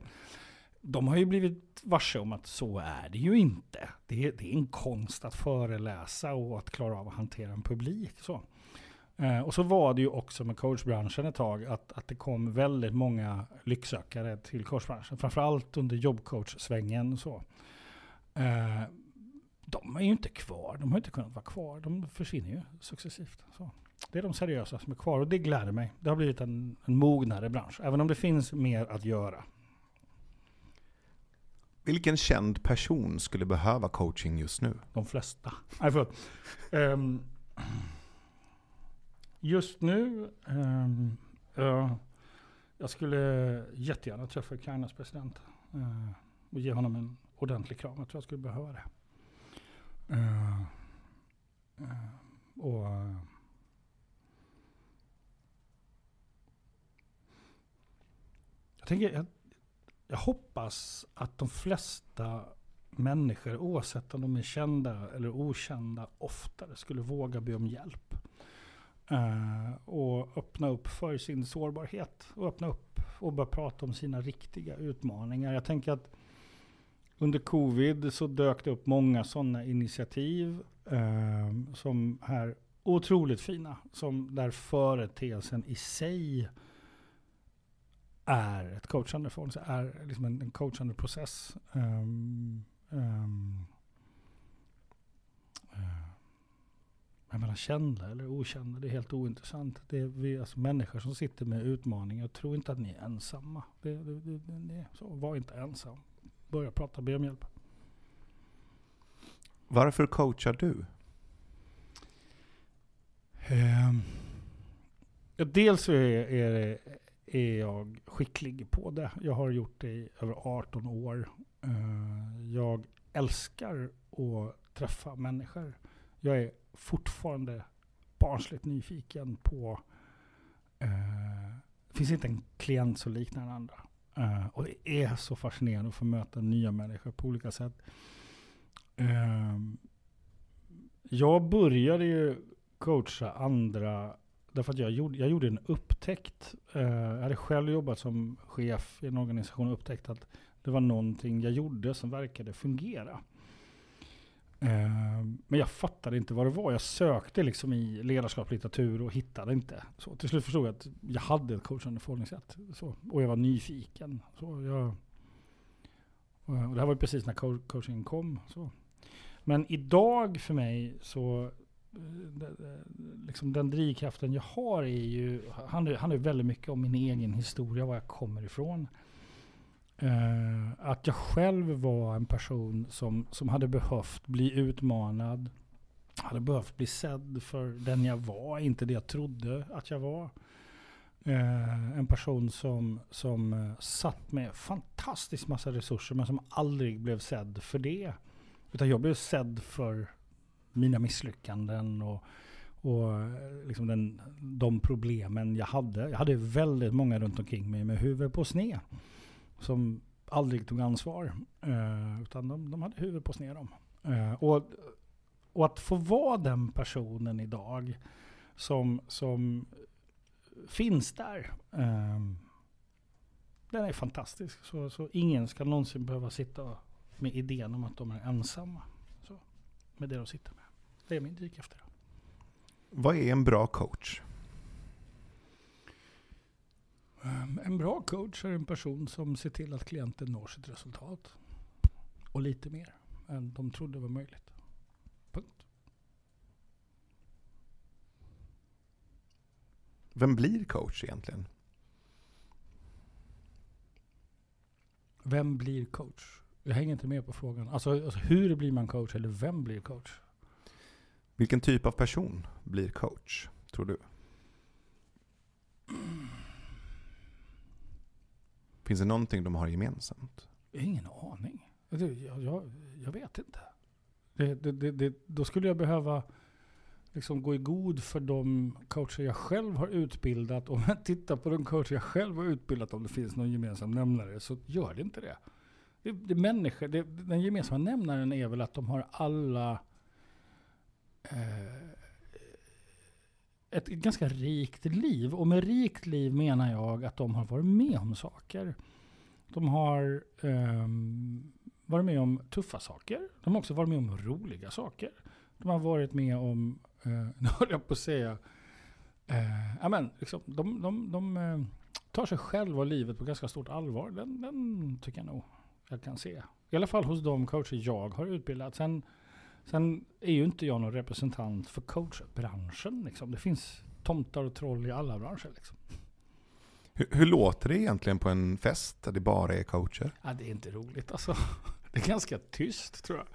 De har ju blivit varse om att så är det ju inte. Det är, det är en konst att föreläsa och att klara av att hantera en publik. Så. Eh, och så var det ju också med coachbranschen ett tag att, att det kom väldigt många lycksökare till coachbranschen. Framförallt under jobbcoachsvängen. Så. Eh, de är ju inte kvar. De har inte kunnat vara kvar. De försvinner ju successivt. Så. Det är de seriösa som är kvar och det gläder mig. Det har blivit en, en mognare bransch. Även om det finns mer att göra.
Vilken känd person skulle behöva coaching just nu?
De flesta. Nej, förlåt. Um, just nu, um, uh, jag skulle jättegärna träffa Ukrainas president. Uh, och ge honom en ordentlig kram. Jag tror jag skulle behöva det. Uh, uh, och uh, jag tänker, jag, jag, hoppas att de flesta människor, oavsett om de är kända eller okända, oftare skulle våga be om hjälp. Eh, och öppna upp för sin sårbarhet. Och öppna upp och börja prata om sina riktiga utmaningar. Jag tänker att under covid så dök det upp många sådana initiativ eh, som är otroligt fina. Som där företeelsen i sig är ett coachande förhållande, är liksom en, en coachande process. Um, um, uh, menar, kända eller okända, det är helt ointressant. Det är vi, alltså, människor som sitter med utmaningar. Jag tror inte att ni är ensamma. Det, det, det, det, så, var inte ensam börja prata, be om hjälp.
Varför coachar du?
Eh, dels är, är, är jag skicklig på det. Jag har gjort det i över 18 år. Eh, jag älskar att träffa människor. Jag är fortfarande barnsligt nyfiken på... Eh, det finns inte en klient som liknar den andra. Uh, och det är så fascinerande att få möta nya människor på olika sätt. Uh, jag började ju coacha andra därför att jag gjorde, jag gjorde en upptäckt. Uh, jag hade själv jobbat som chef i en organisation och upptäckt att det var någonting jag gjorde som verkade fungera. Eh, men jag fattade inte vad det var. Jag sökte liksom i ledarskapslitteratur och hittade inte. Så till slut förstod jag att jag hade ett coachande förhållningssätt. Så, och jag var nyfiken. Så jag, eh, och det här var precis när coachingen kom. Så. Men idag för mig så eh, liksom den drivkraften jag har är ju, handlar, handlar väldigt mycket om min egen historia, var jag kommer ifrån eh, att jag själv var en person som, som hade behövt bli utmanad. Hade behövt bli sedd för den jag var, inte det jag trodde att jag var. Eh, en person som, som eh, satt med fantastiskt massa resurser men som aldrig blev sedd för det. Utan jag blev sedd för mina misslyckanden och, och eh, liksom den, de problemen jag hade. Jag hade väldigt många runt omkring mig med huvudet på sned som aldrig tog ansvar. Eh, utan de, de hade huvudet på sned. Eh, och, och att få vara den personen idag som, som finns där. Eh, den är fantastisk. Så, så ingen ska någonsin behöva sitta med idén om att de är ensamma. Så, med det de sitter med. Det är min drivkraft idag.
Vad är en bra coach?
Ehm, en bra coach är en person som ser till att klienten når sitt resultat. Och lite mer än de trodde var möjligt. Punkt.
Vem blir coach egentligen?
Vem blir coach? Jag hänger inte med på frågan. Alltså, alltså hur blir man coach eller vem blir coach?
Vilken typ av person blir coach, tror du? Finns det någonting de har gemensamt?
Ingen aning. Jag, jag, jag vet inte. Det, det, det, då skulle jag behöva liksom gå i god för de coacher jag själv har utbildat. Om jag tittar på de coacher jag själv har utbildat, om det finns någon gemensam nämnare, så gör det inte det. det, det människor, det, den gemensamma nämnaren är väl att de har alla eh, ett ganska rikt liv. Och med rikt liv menar jag att de har varit med om saker. De har um, varit med om tuffa saker. De har också varit med om roliga saker. De har varit med om, uh, nu höll jag på att säga, eh, uh, amen, liksom, de, de, de uh, tar sig själva och livet på ganska stort allvar. Den, den tycker jag nog jag kan se. I alla fall hos de coacher jag har utbildat. Sen Sen är ju inte jag någon representant för coachbranschen. Liksom. Det finns tomtar och troll i alla branscher. Liksom.
Hur, hur, låter det egentligen på en fest där det bara är coacher?
Ja, det är inte roligt alltså. Det är ganska tyst tror jag.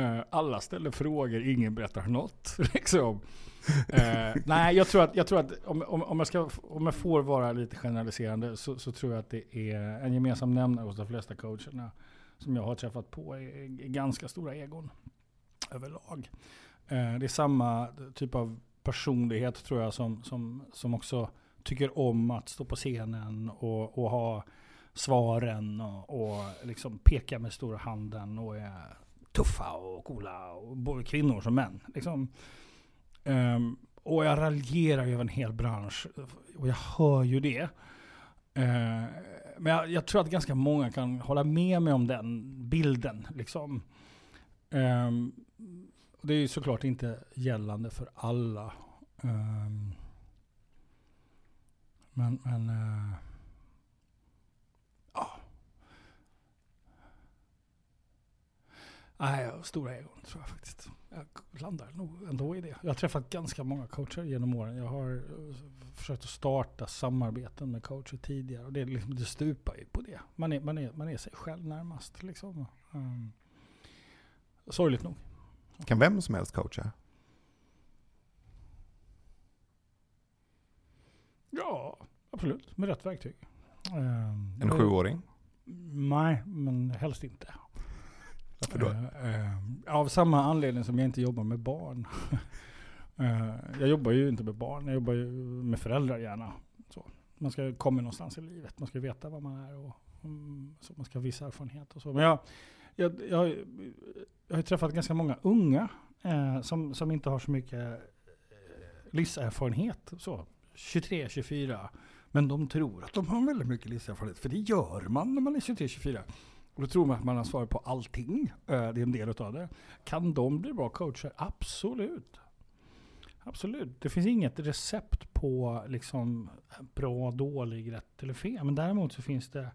Uh, alla ställer frågor, ingen berättar något. Liksom. Uh, nej, jag tror att, jag tror att om, om, om, jag ska, om jag får vara lite generaliserande så, så tror jag att det är en gemensam nämnare hos de flesta coacherna som jag har träffat på är, är ganska stora egon överlag. Eh, det är samma typ av personlighet tror jag som, som, som också tycker om att stå på scenen och, och ha svaren och, och liksom peka med stora handen och är tuffa och coola, och både kvinnor som män. Liksom. Um, och jag raljerar över en hel bransch och jag hör ju det. Uh, men jag, jag, tror att ganska många kan hålla med mig om den bilden. Liksom. Um, det är ju såklart inte gällande för alla. Um, men, men uh, ja. Nej, stora egon tror jag faktiskt. Jag landar nog ändå i det. Jag har träffat ganska många coacher genom åren. Jag har eh, försökt att starta samarbeten med coacher tidigare. Och det, liksom, det stupar ju på det. Man är, man är, man är sig själv närmast. Liksom. Um, sorgligt nog.
Kan vem som helst coacha?
Ja, absolut. Med rätt verktyg.
Um, en sjuåring?
Nej, men helst inte.
Varför då?
Eh, eh, av samma anledning som jag inte jobbar med barn. eh, jag jobbar ju inte med barn, jag jobbar ju med föräldrar gärna. Så. Man ska komma någonstans i livet, man ska veta vad man är och mm, så man ska ha viss erfarenhet och så. Men jag, jag, jag, jag har träffat ganska många unga eh, som, som inte har så mycket eh, livserfarenhet. Så. 23, 24. Men de tror att de har väldigt mycket livserfarenhet. För det gör man när man är 23, 24. Och då tror man att man har svar på allting. Eh, Det är en del av det. Kan de bli bra coacher? Absolut. Absolut. Det finns inget recept på liksom bra, dålig, rätt eller fel. Men däremot så finns det,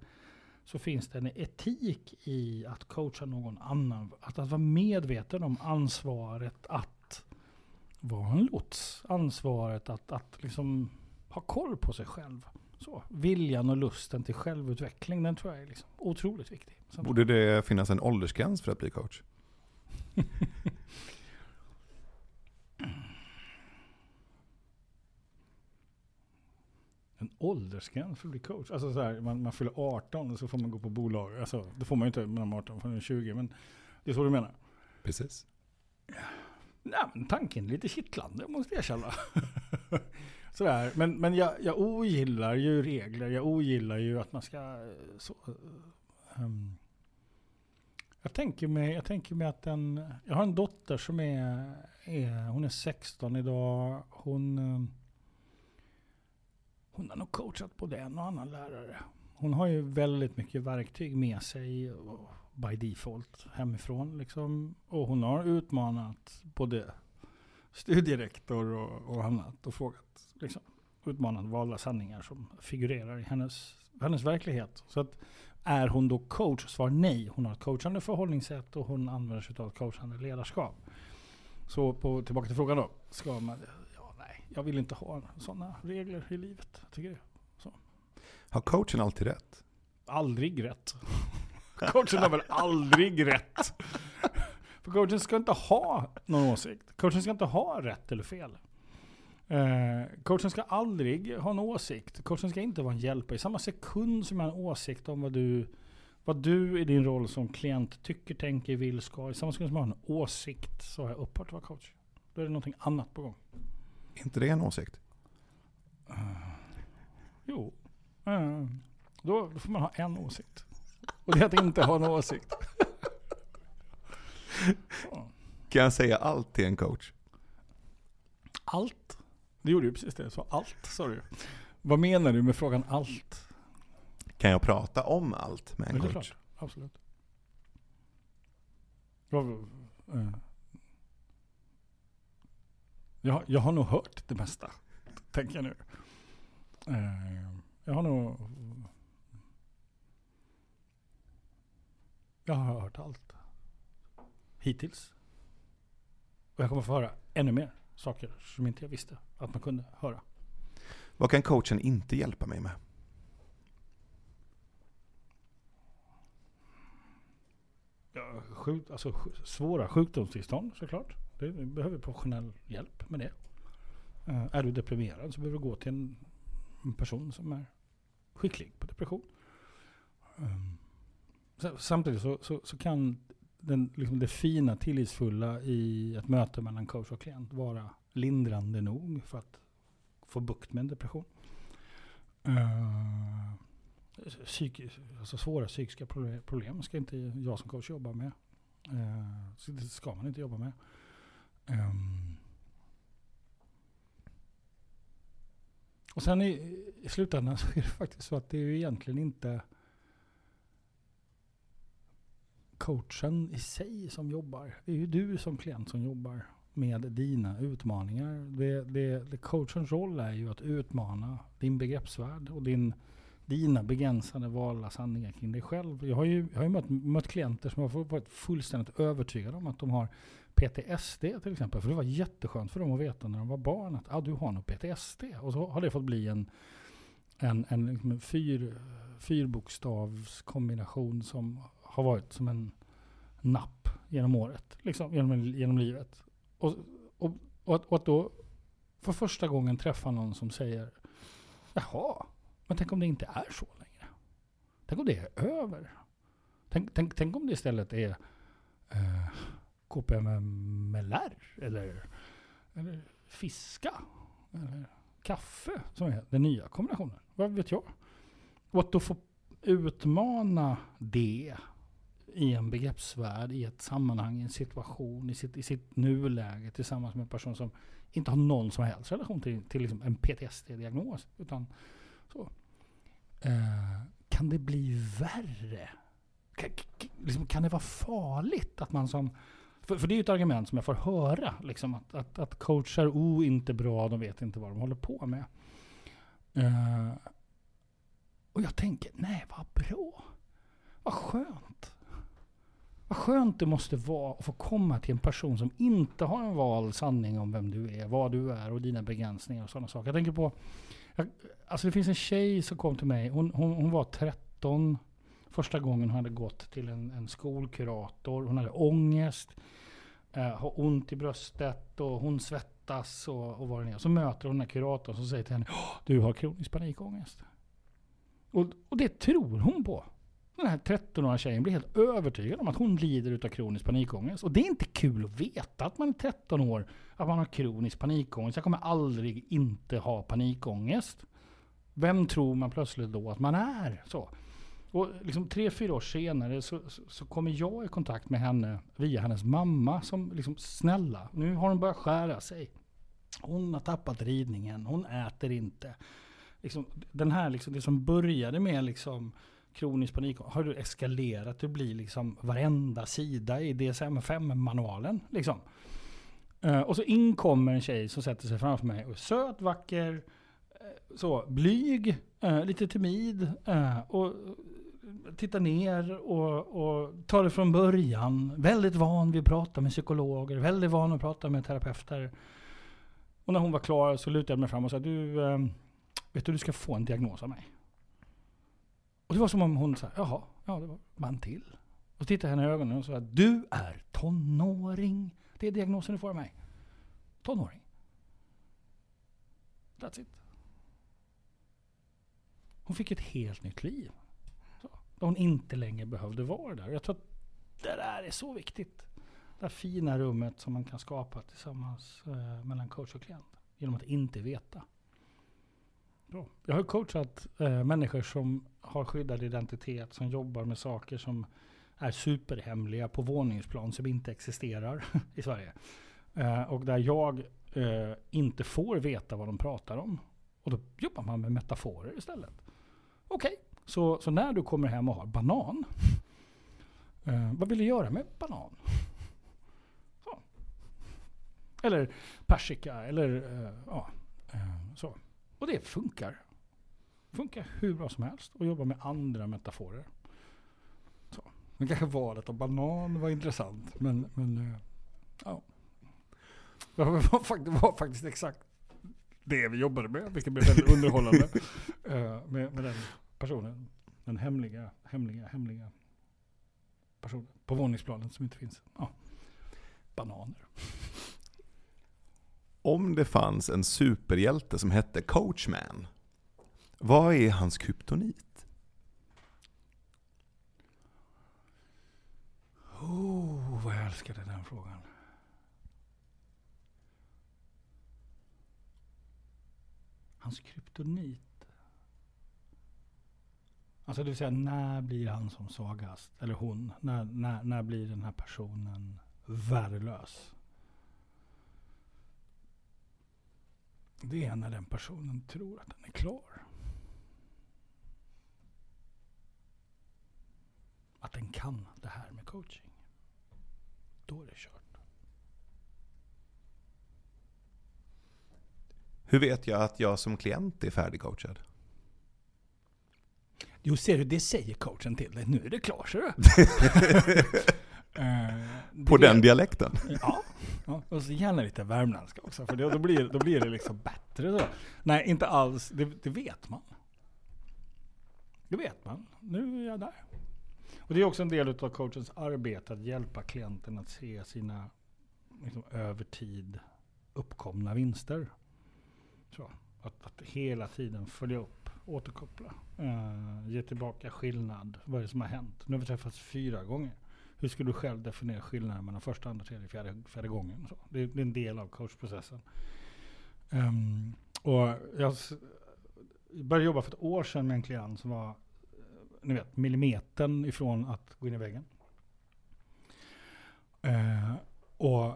så finns det en etik i att coacha någon annan. Att, att vara medveten om ansvaret att vara en lots. Ansvaret att, att liksom ha koll på sig själv. Så, viljan och lusten till självutveckling, den tror jag är liksom otroligt viktig.
Borde det finnas en åldersgräns för att bli coach?
En åldersgräns för att bli coach. Alltså så här, man, man fyller 18 och så får man gå på bolag. Alltså, det får man ju inte när man är 18, man är 20. Men det är så du menar?
Precis.
Nej, men tanken är lite kittlande måste jag erkänna. Sådär. Men, men jag, jag ogillar ju regler. Jag ogillar ju att man ska... eh, Så, ehm, jag, tänker mig, jag tänker mig att en... Jag har en dotter som är... är hon är 16 idag. Hon... Hon har nog coachat både en och annan lärare. Hon har ju väldigt mycket verktyg med sig by default hemifrån. Liksom. Och hon har utmanat både studierektor och, och annat och frågat, liksom, utmanat valda sanningar som figurerar i hennes, hennes verklighet. Så att är hon då coach? Svar nej. Hon har ett coachande förhållningssätt och hon använder sig av ett coachande ledarskap. Så på, tillbaka till frågan då. Ska man, jag vill inte ha sådana regler i livet. Jag tycker det.
Har coachen alltid rätt?
Aldrig rätt. Coachen har väl aldrig rätt. För coachen ska inte ha någon åsikt. Coachen ska inte ha rätt eller fel. Eh, coachen ska aldrig ha en åsikt. Coachen ska inte vara en hjälpare. I samma sekund som jag har en åsikt om vad du, vad du i din roll som klient tycker, tänker, vill, ska. I samma sekund som jag har en åsikt så har jag upphört att vara coach. Då är det någonting annat på gång.
Är inte det en åsikt?
Jo. Eh, då, då får man ha en åsikt. Och det är att inte ha en åsikt.
Kan jag säga allt till en coach?
Allt? Du gjorde ju precis det. Så allt sa du. Vad menar du med frågan allt?
Kan jag prata om allt med en
det
coach?
klart. Absolut. Jag, jag, har nog hört det mesta. Tänker jag nu. Eh, jag har nog... Jag har hört allt. Hittills. Och jag kommer få höra ännu mer saker som inte jag visste att man kunde höra.
Vad kan coachen inte hjälpa mig med?
Ja, sjuk, alltså, svåra sjukdomstillstånd såklart. Det, vi behöver professionell hjälp med det. Eh, är du deprimerad så behöver du gå till en, en person som är skicklig på depression. Um, så, samtidigt så, så, så kan den, liksom det fina, tillitsfulla i ett möte mellan coach och klient vara lindrande nog för att få bukt med en depression. Uh, psyk, alltså svåra psykiska problem ska inte jag som coach jobba med. Eh, det ska man inte jobba med. Um. och sen i, i slutändan så är det faktiskt så att det är ju egentligen inte coachen i sig som jobbar. Det är ju du som klient som jobbar med dina utmaningar. Det, det, det coachens roll är ju att utmana din begreppsvärld och din dina begränsade valda sanningar kring dig själv. Jag har ju, jag har ju mött, mött klienter som har varit fullständigt övertygade om att de har PTSD till exempel. För det var jätteskönt för dem att veta när de var barn att ah, du har nog PTSD. Och så har det fått bli en, en, en, liksom en fyr, fyrbokstavskombination som har varit som en napp genom året. Liksom, genom, genom livet. Och, och, och, att, och att då för första gången träffa någon som säger Jaha, men tänk om det inte är så längre? Tänk om det är över? Tänk, tänk, tänk om det istället är eh, KPMLR eller, eller fiska eller kaffe som är den nya kombinationen. Vad vet jag? Och att då få utmana det i en begreppsvärld, i ett sammanhang, i en situation, i sitt, i sitt nuläge tillsammans med en person som inte har någon som helst relation till, till liksom en PTSD-diagnos. Utan så. Eh, kan det bli värre? Kan, liksom, kan det vara farligt att man som... För, för det är ju ett argument som jag får höra. Liksom, att, att, att coachar, oh, inte bra, de vet inte vad de håller på med. Uh, och jag tänker, nej vad bra. Vad skönt. Vad skönt det måste vara att få komma till en person som inte har en vald sanning om vem du är, vad du är och dina begränsningar och sådana saker. Jag tänker på, jag, alltså det finns en tjej som kom till mig, hon, hon, hon var 13 första gången hon hade gått till en, en skolkurator. Hon hade ångest, eh, har ont i bröstet och hon svettas och, och vad det är. Så möter hon den här kuratorn som säger till henne, du har kronisk panikångest. Och, och det tror hon på. Den här 13-åriga tjejen blir helt övertygad om att hon lider av kronisk panikångest. Och det är inte kul att veta att man är 13 år, att man har kronisk panikångest. Jag kommer aldrig inte ha panikångest. Vem tror man plötsligt då att man är? Så. Och liksom tre, fyra år senare så, så, så, kommer jag i kontakt med henne via hennes mamma som liksom, snälla, nu har hon börjat skära sig. Hon har tappat ridningen, hon äter inte. Liksom, den här, liksom, det som började med liksom, kronisk panik har du eskalerat. Det blir liksom varenda sida i DSM-5-manualen. Liksom. Uh, och så inkommer en tjej som sätter sig framför mig och är söt, vacker, eh, så blyg, uh, lite timid och tittar ner och, och tar det från början. Väldigt van vid att prata med psykologer, väldigt van att prata med terapeuter. Och när hon var klar så lutade jag mig fram och sa du, ehm, vet du, du ska få en diagnos av mig. Och det var som om hon sa, jaha, ja det var man till. Och så tittade jag henne i ögonen och sa, du är tonåring. Det är diagnosen du får av mig. Tonåring. That's it. Hon fick ett helt nytt liv. Där hon inte längre behövde vara där. Jag tror att det där är så viktigt. Det här fina rummet som man kan skapa tillsammans eh, mellan coach och klient. Genom att inte veta. Bra. Jag har coachat eh, människor som har skyddad identitet, som jobbar med saker som är superhemliga på våningsplan som inte existerar i Sverige. Eh, och där jag eh, inte får veta vad de pratar om. Och då jobbar man med metaforer istället. Okej, okay så, så när du kommer hem och har banan. Eh, vad vill du göra med banan? Så. Eller persika eller eh, ja, eh, så. Och det funkar. Funkar hur bra som helst att jobba med andra metaforer. Så. Men kanske valet av banan var intressant. Men, men eh, ja. Det var, faktiskt exakt det vi jobbade med, vilket blev väldigt underhållande. uh, med, med den personen. Den hemliga, hemliga, hemliga personen på våningsplanen som inte finns. Ja. Bananer.
Om det fanns en superhjälte som hette Coachman, vad är hans kryptonit?
Oh, vad jag älskade den frågan. Hans kryptonit. Alltså det vill säga, när blir han som svagast? Eller hon? När, när, när blir den här personen värdelös? Det är när den personen tror att den är klar. Att den kan det här med coaching. Då är det kört.
Hur vet jag att jag som klient är färdigcoachad?
Jo, ser du, det säger coachen till dig. Nu är det klart, ser du.
uh, På den dialekten?
Ja, Ja, och så gärna lite värmländska också, för då, blir, då blir det liksom bättre. Så. Nej, inte alls. Det, det, vet man. Det vet man. Nu är jag där. Och det är också en del av coachens arbete, att hjälpa klienten att se sina liksom, över tid uppkomna vinster. Så, att, att hela tiden följa upp, återkoppla, uh, ge tillbaka skillnad. Vad är det som har hänt? Nu har vi träffats fyra gånger. hur skulle du själv definiera skillnaden mellan första, andra, tredje, fjärde, fjärde gången? Så det, det är en del av coachprocessen. Um, och jag började jobba för ett år sedan med en klient som var eh, ni vet, millimetern ifrån att gå in i väggen. Uh, och uh,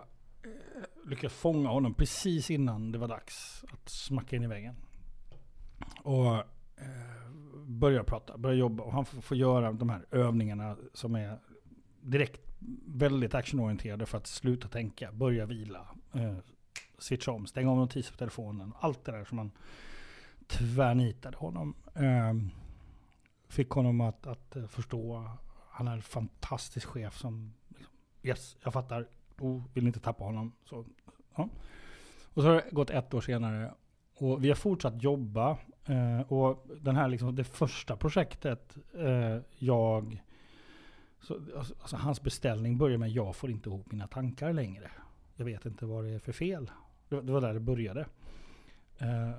lyckades fånga honom precis innan det var dags att smacka in i väggen. Och Eh, börjar prata, börjar jobba. Och han får, får göra de här övningarna som är direkt väldigt actionorienterade för att sluta tänka, börja vila, eh, switcha om, stänga av notiser på telefonen. Allt det där som man tvärnitade honom. Eh, fick honom att, att eh, förstå. Han är en fantastisk chef som, liksom, yes, jag fattar, oh, vill inte tappa honom. Så, ja. Och så har det gått ett år senare och vi har fortsatt jobba. Eh, och den här liksom, det första projektet eh, jag så, alltså, alltså, hans beställning börjar med jag får inte ihop mina tankar längre. Jag vet inte vad det är för fel. Det, det var där det började. Eh,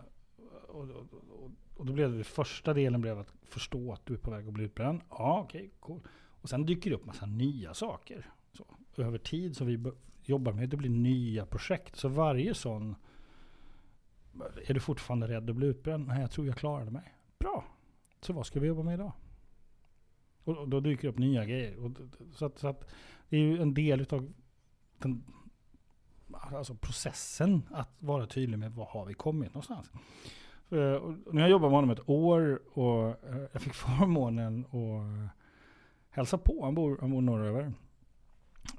och, och, och, och, då blev det, första delen blev att förstå att du är på väg att bli utbränd. Ja, okej, okay, cool. Och sen dyker det upp massa nya saker. Så, över tid som vi jobbar med, det blir nya projekt. Så varje sån, är du fortfarande rädd att bli utbränd? Nej, jag tror jag klarade mig. Bra. Så vad ska vi jobba med idag? Och då dyker det upp nya grejer. Och, så, att, så att det är ju en del av den, alltså processen att vara tydlig med var har vi kommit någonstans. Eh, nu har jag jobbat med honom ett år och eh, jag fick förmånen att hälsa på. Han bor, han bor norröver.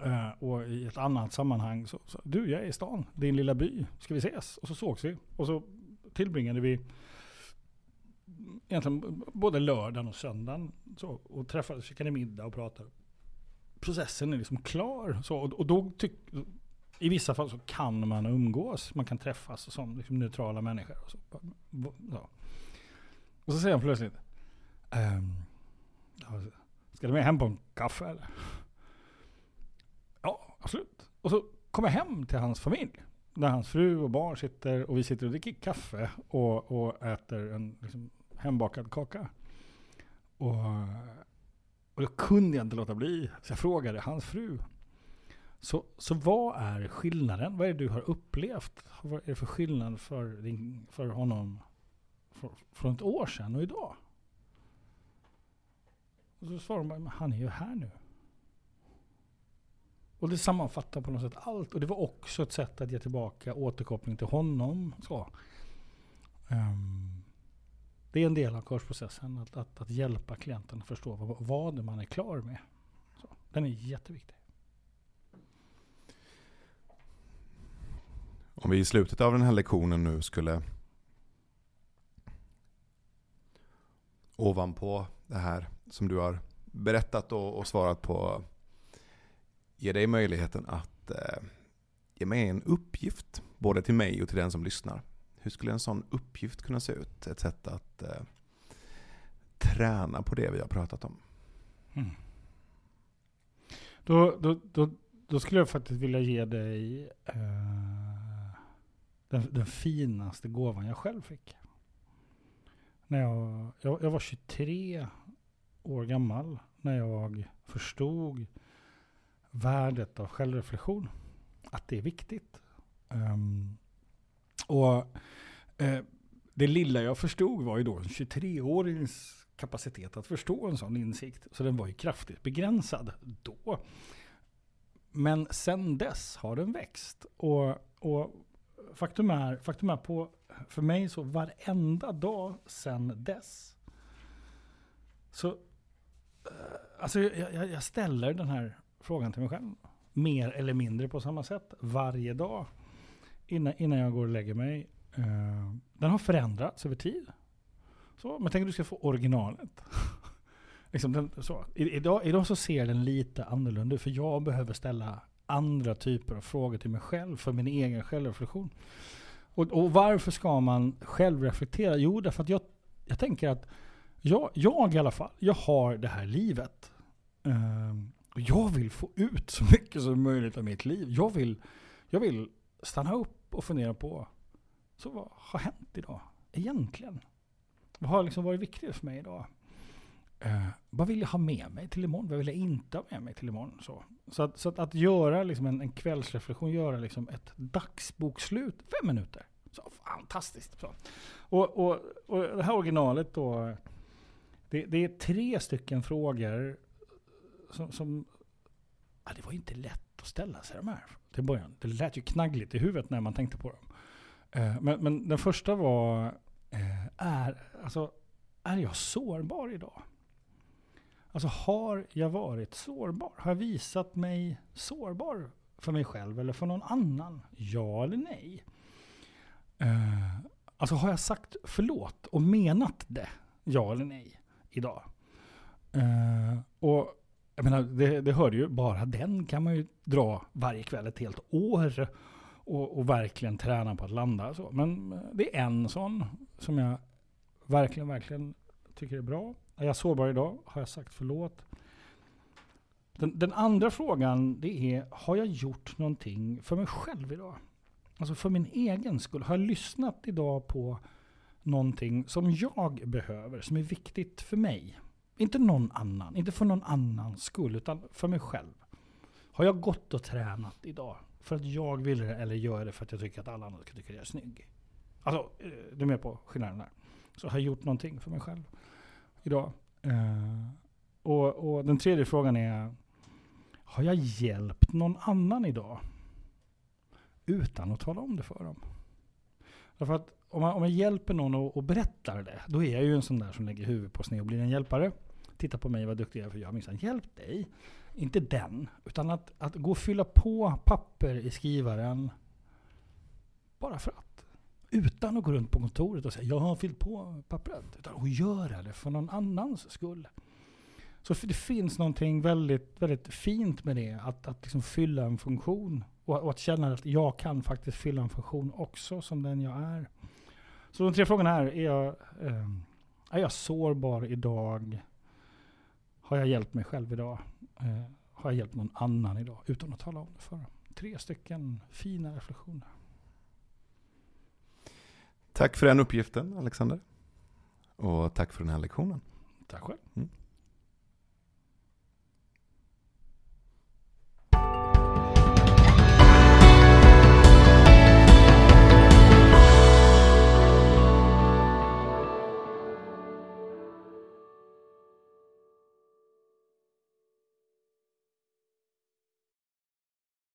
Uh, och i ett annat sammanhang så, så, du jag är i stan, din lilla by, ska vi ses? Och så sågs vi. Och så tillbringade vi egentligen både lördagen och söndagen. Så, och träffades, käkade middag och pratade. Processen är liksom klar. Så, och, och då tyck, I vissa fall så kan man umgås. Man kan träffas som liksom neutrala människor. Och så, så. Och så säger han plötsligt. Ehm, ska du med hem på en kaffe eller? Absolut. Och så kommer jag hem till hans familj. Där hans fru och barn sitter och vi sitter och dricker kaffe och, och äter en liksom, hembakad kaka. Och, och då kunde jag inte låta bli. Så jag frågade hans fru. Så, så vad är skillnaden? Vad är det du har upplevt? Vad är det för skillnad för, din, för honom för, från ett år sedan och idag? Och så svarade hon bara, han är ju här nu. Och det sammanfattar på något sätt allt. Och det var också ett sätt att ge tillbaka återkoppling till honom. Så. Um, ehm, det är en del av kursprocessen. Att, att, att hjälpa klienten att förstå vad, vad man är klar med. Så, den är jätteviktig.
Om vi i slutet av den här lektionen nu skulle ovanpå det här som du har berättat och, och svarat på ge dig möjligheten att eh, ge mig en uppgift både till mig och till den som lyssnar. Hur skulle en sån uppgift kunna se ut? Ett sätt att eh, träna på det vi har pratat om. Mm.
Då, då, då, då, skulle jag faktiskt vilja ge dig eh, den, den, finaste gåvan jag själv fick. När jag, jag, jag var 23 år gammal när jag förstod värdet av självreflektion. Att det är viktigt. Um, och uh, det lilla jag förstod var ju då en 23-årings kapacitet att förstå en sån insikt. Så den var ju kraftigt begränsad då. Men sen dess har den växt. Och, och faktum, är, faktum är på, för mig så varenda dag sen dess. Så eh, alltså alltså jag, jag ställer den här frågan till mig själv. Mer eller mindre på samma sätt varje dag innan, innan jag går och lägger mig. Uh, den har förändrats över tid. Så, men tänk att du ska få originalet. liksom den, så. I, idag, idag så ser den lite annorlunda ut. För jag behöver ställa andra typer av frågor till mig själv. För min egen självreflektion. Och, och varför ska man självreflektera? Jo, därför att jag, jag tänker att jag, jag i alla fall, jag har det här livet. Uh, och jag vill få ut så mycket som möjligt av mitt liv. Jag vill, jag vill stanna upp och fundera på, så vad har hänt idag egentligen? Vad har liksom varit viktigt för mig idag? Eh, vad vill jag ha med mig till imorgon? Vad vill jag inte ha med mig till imorgon? Så, så, att, så att, att göra liksom en, en kvällsreflektion, göra liksom ett dagsbokslut, fem minuter. Så fantastiskt. Så. Och, och, och det här originalet då, det, det är tre stycken frågor som, som ja, det var inte lätt att ställa sig de här till början. Det lät ju knaggligt i huvudet när man tänkte på dem. Eh, men, men den första var, eh, är, alltså, är jag sårbar idag? Alltså har jag varit sårbar? Har jag visat mig sårbar för mig själv eller för någon annan? Ja eller nej? Eh, alltså har jag sagt förlåt och menat det? Ja eller nej? Idag. Eh, och jag menar, det, det hörde ju, bara den kan man ju dra varje kväll ett helt år. Och, och verkligen träna på att landa. Så. Men eh, det är en sån som jag verkligen, verkligen tycker är bra. Är jag sårbar idag? Har jag sagt förlåt? Den, den, andra frågan det är, har jag gjort någonting för mig själv idag? Alltså för min egen skull. Har jag lyssnat idag på någonting som jag behöver, som är viktigt för mig? Inte någon annan, inte för någon annans skull, utan för mig själv. Har jag gått och tränat idag för att jag vill det, eller gör jag det för att jag tycker att alla andra ska tycka att jag är snygg? Alltså, eh, du är med på skillnaden där. Så har jag gjort någonting för mig själv idag? Uh, och, och, den tredje frågan är, har jag hjälpt någon annan idag? Utan att tala om det för dem. Därför att om, man, om jag hjälper någon och, och berättar det, då är jag ju en sån där som lägger huvudet på sned och blir en hjälpare. Titta på mig vad duktig jag är för jag har minsann hjälpt dig. Inte den, utan att, att gå och fylla på papper i skrivaren bara för att. Utan att gå runt på kontoret och säga jag har fyllt på pappret. Utan att göra det för någon annans skull. Så det finns någonting väldigt, väldigt fint med det. Att, att liksom fylla en funktion. Och, och, att känna att jag kan faktiskt fylla en funktion också som den jag är. Så de tre frågorna här. Är jag, eh, är jag sårbar idag? Har jag hjälpt mig själv idag? Eh, har jag hjälpt någon annan idag? Utan att tala om det för dem. Tre stycken fina reflektioner.
Tack för den uppgiften Alexander. Och tack för den här lektionen.
Tack själv.
Mm.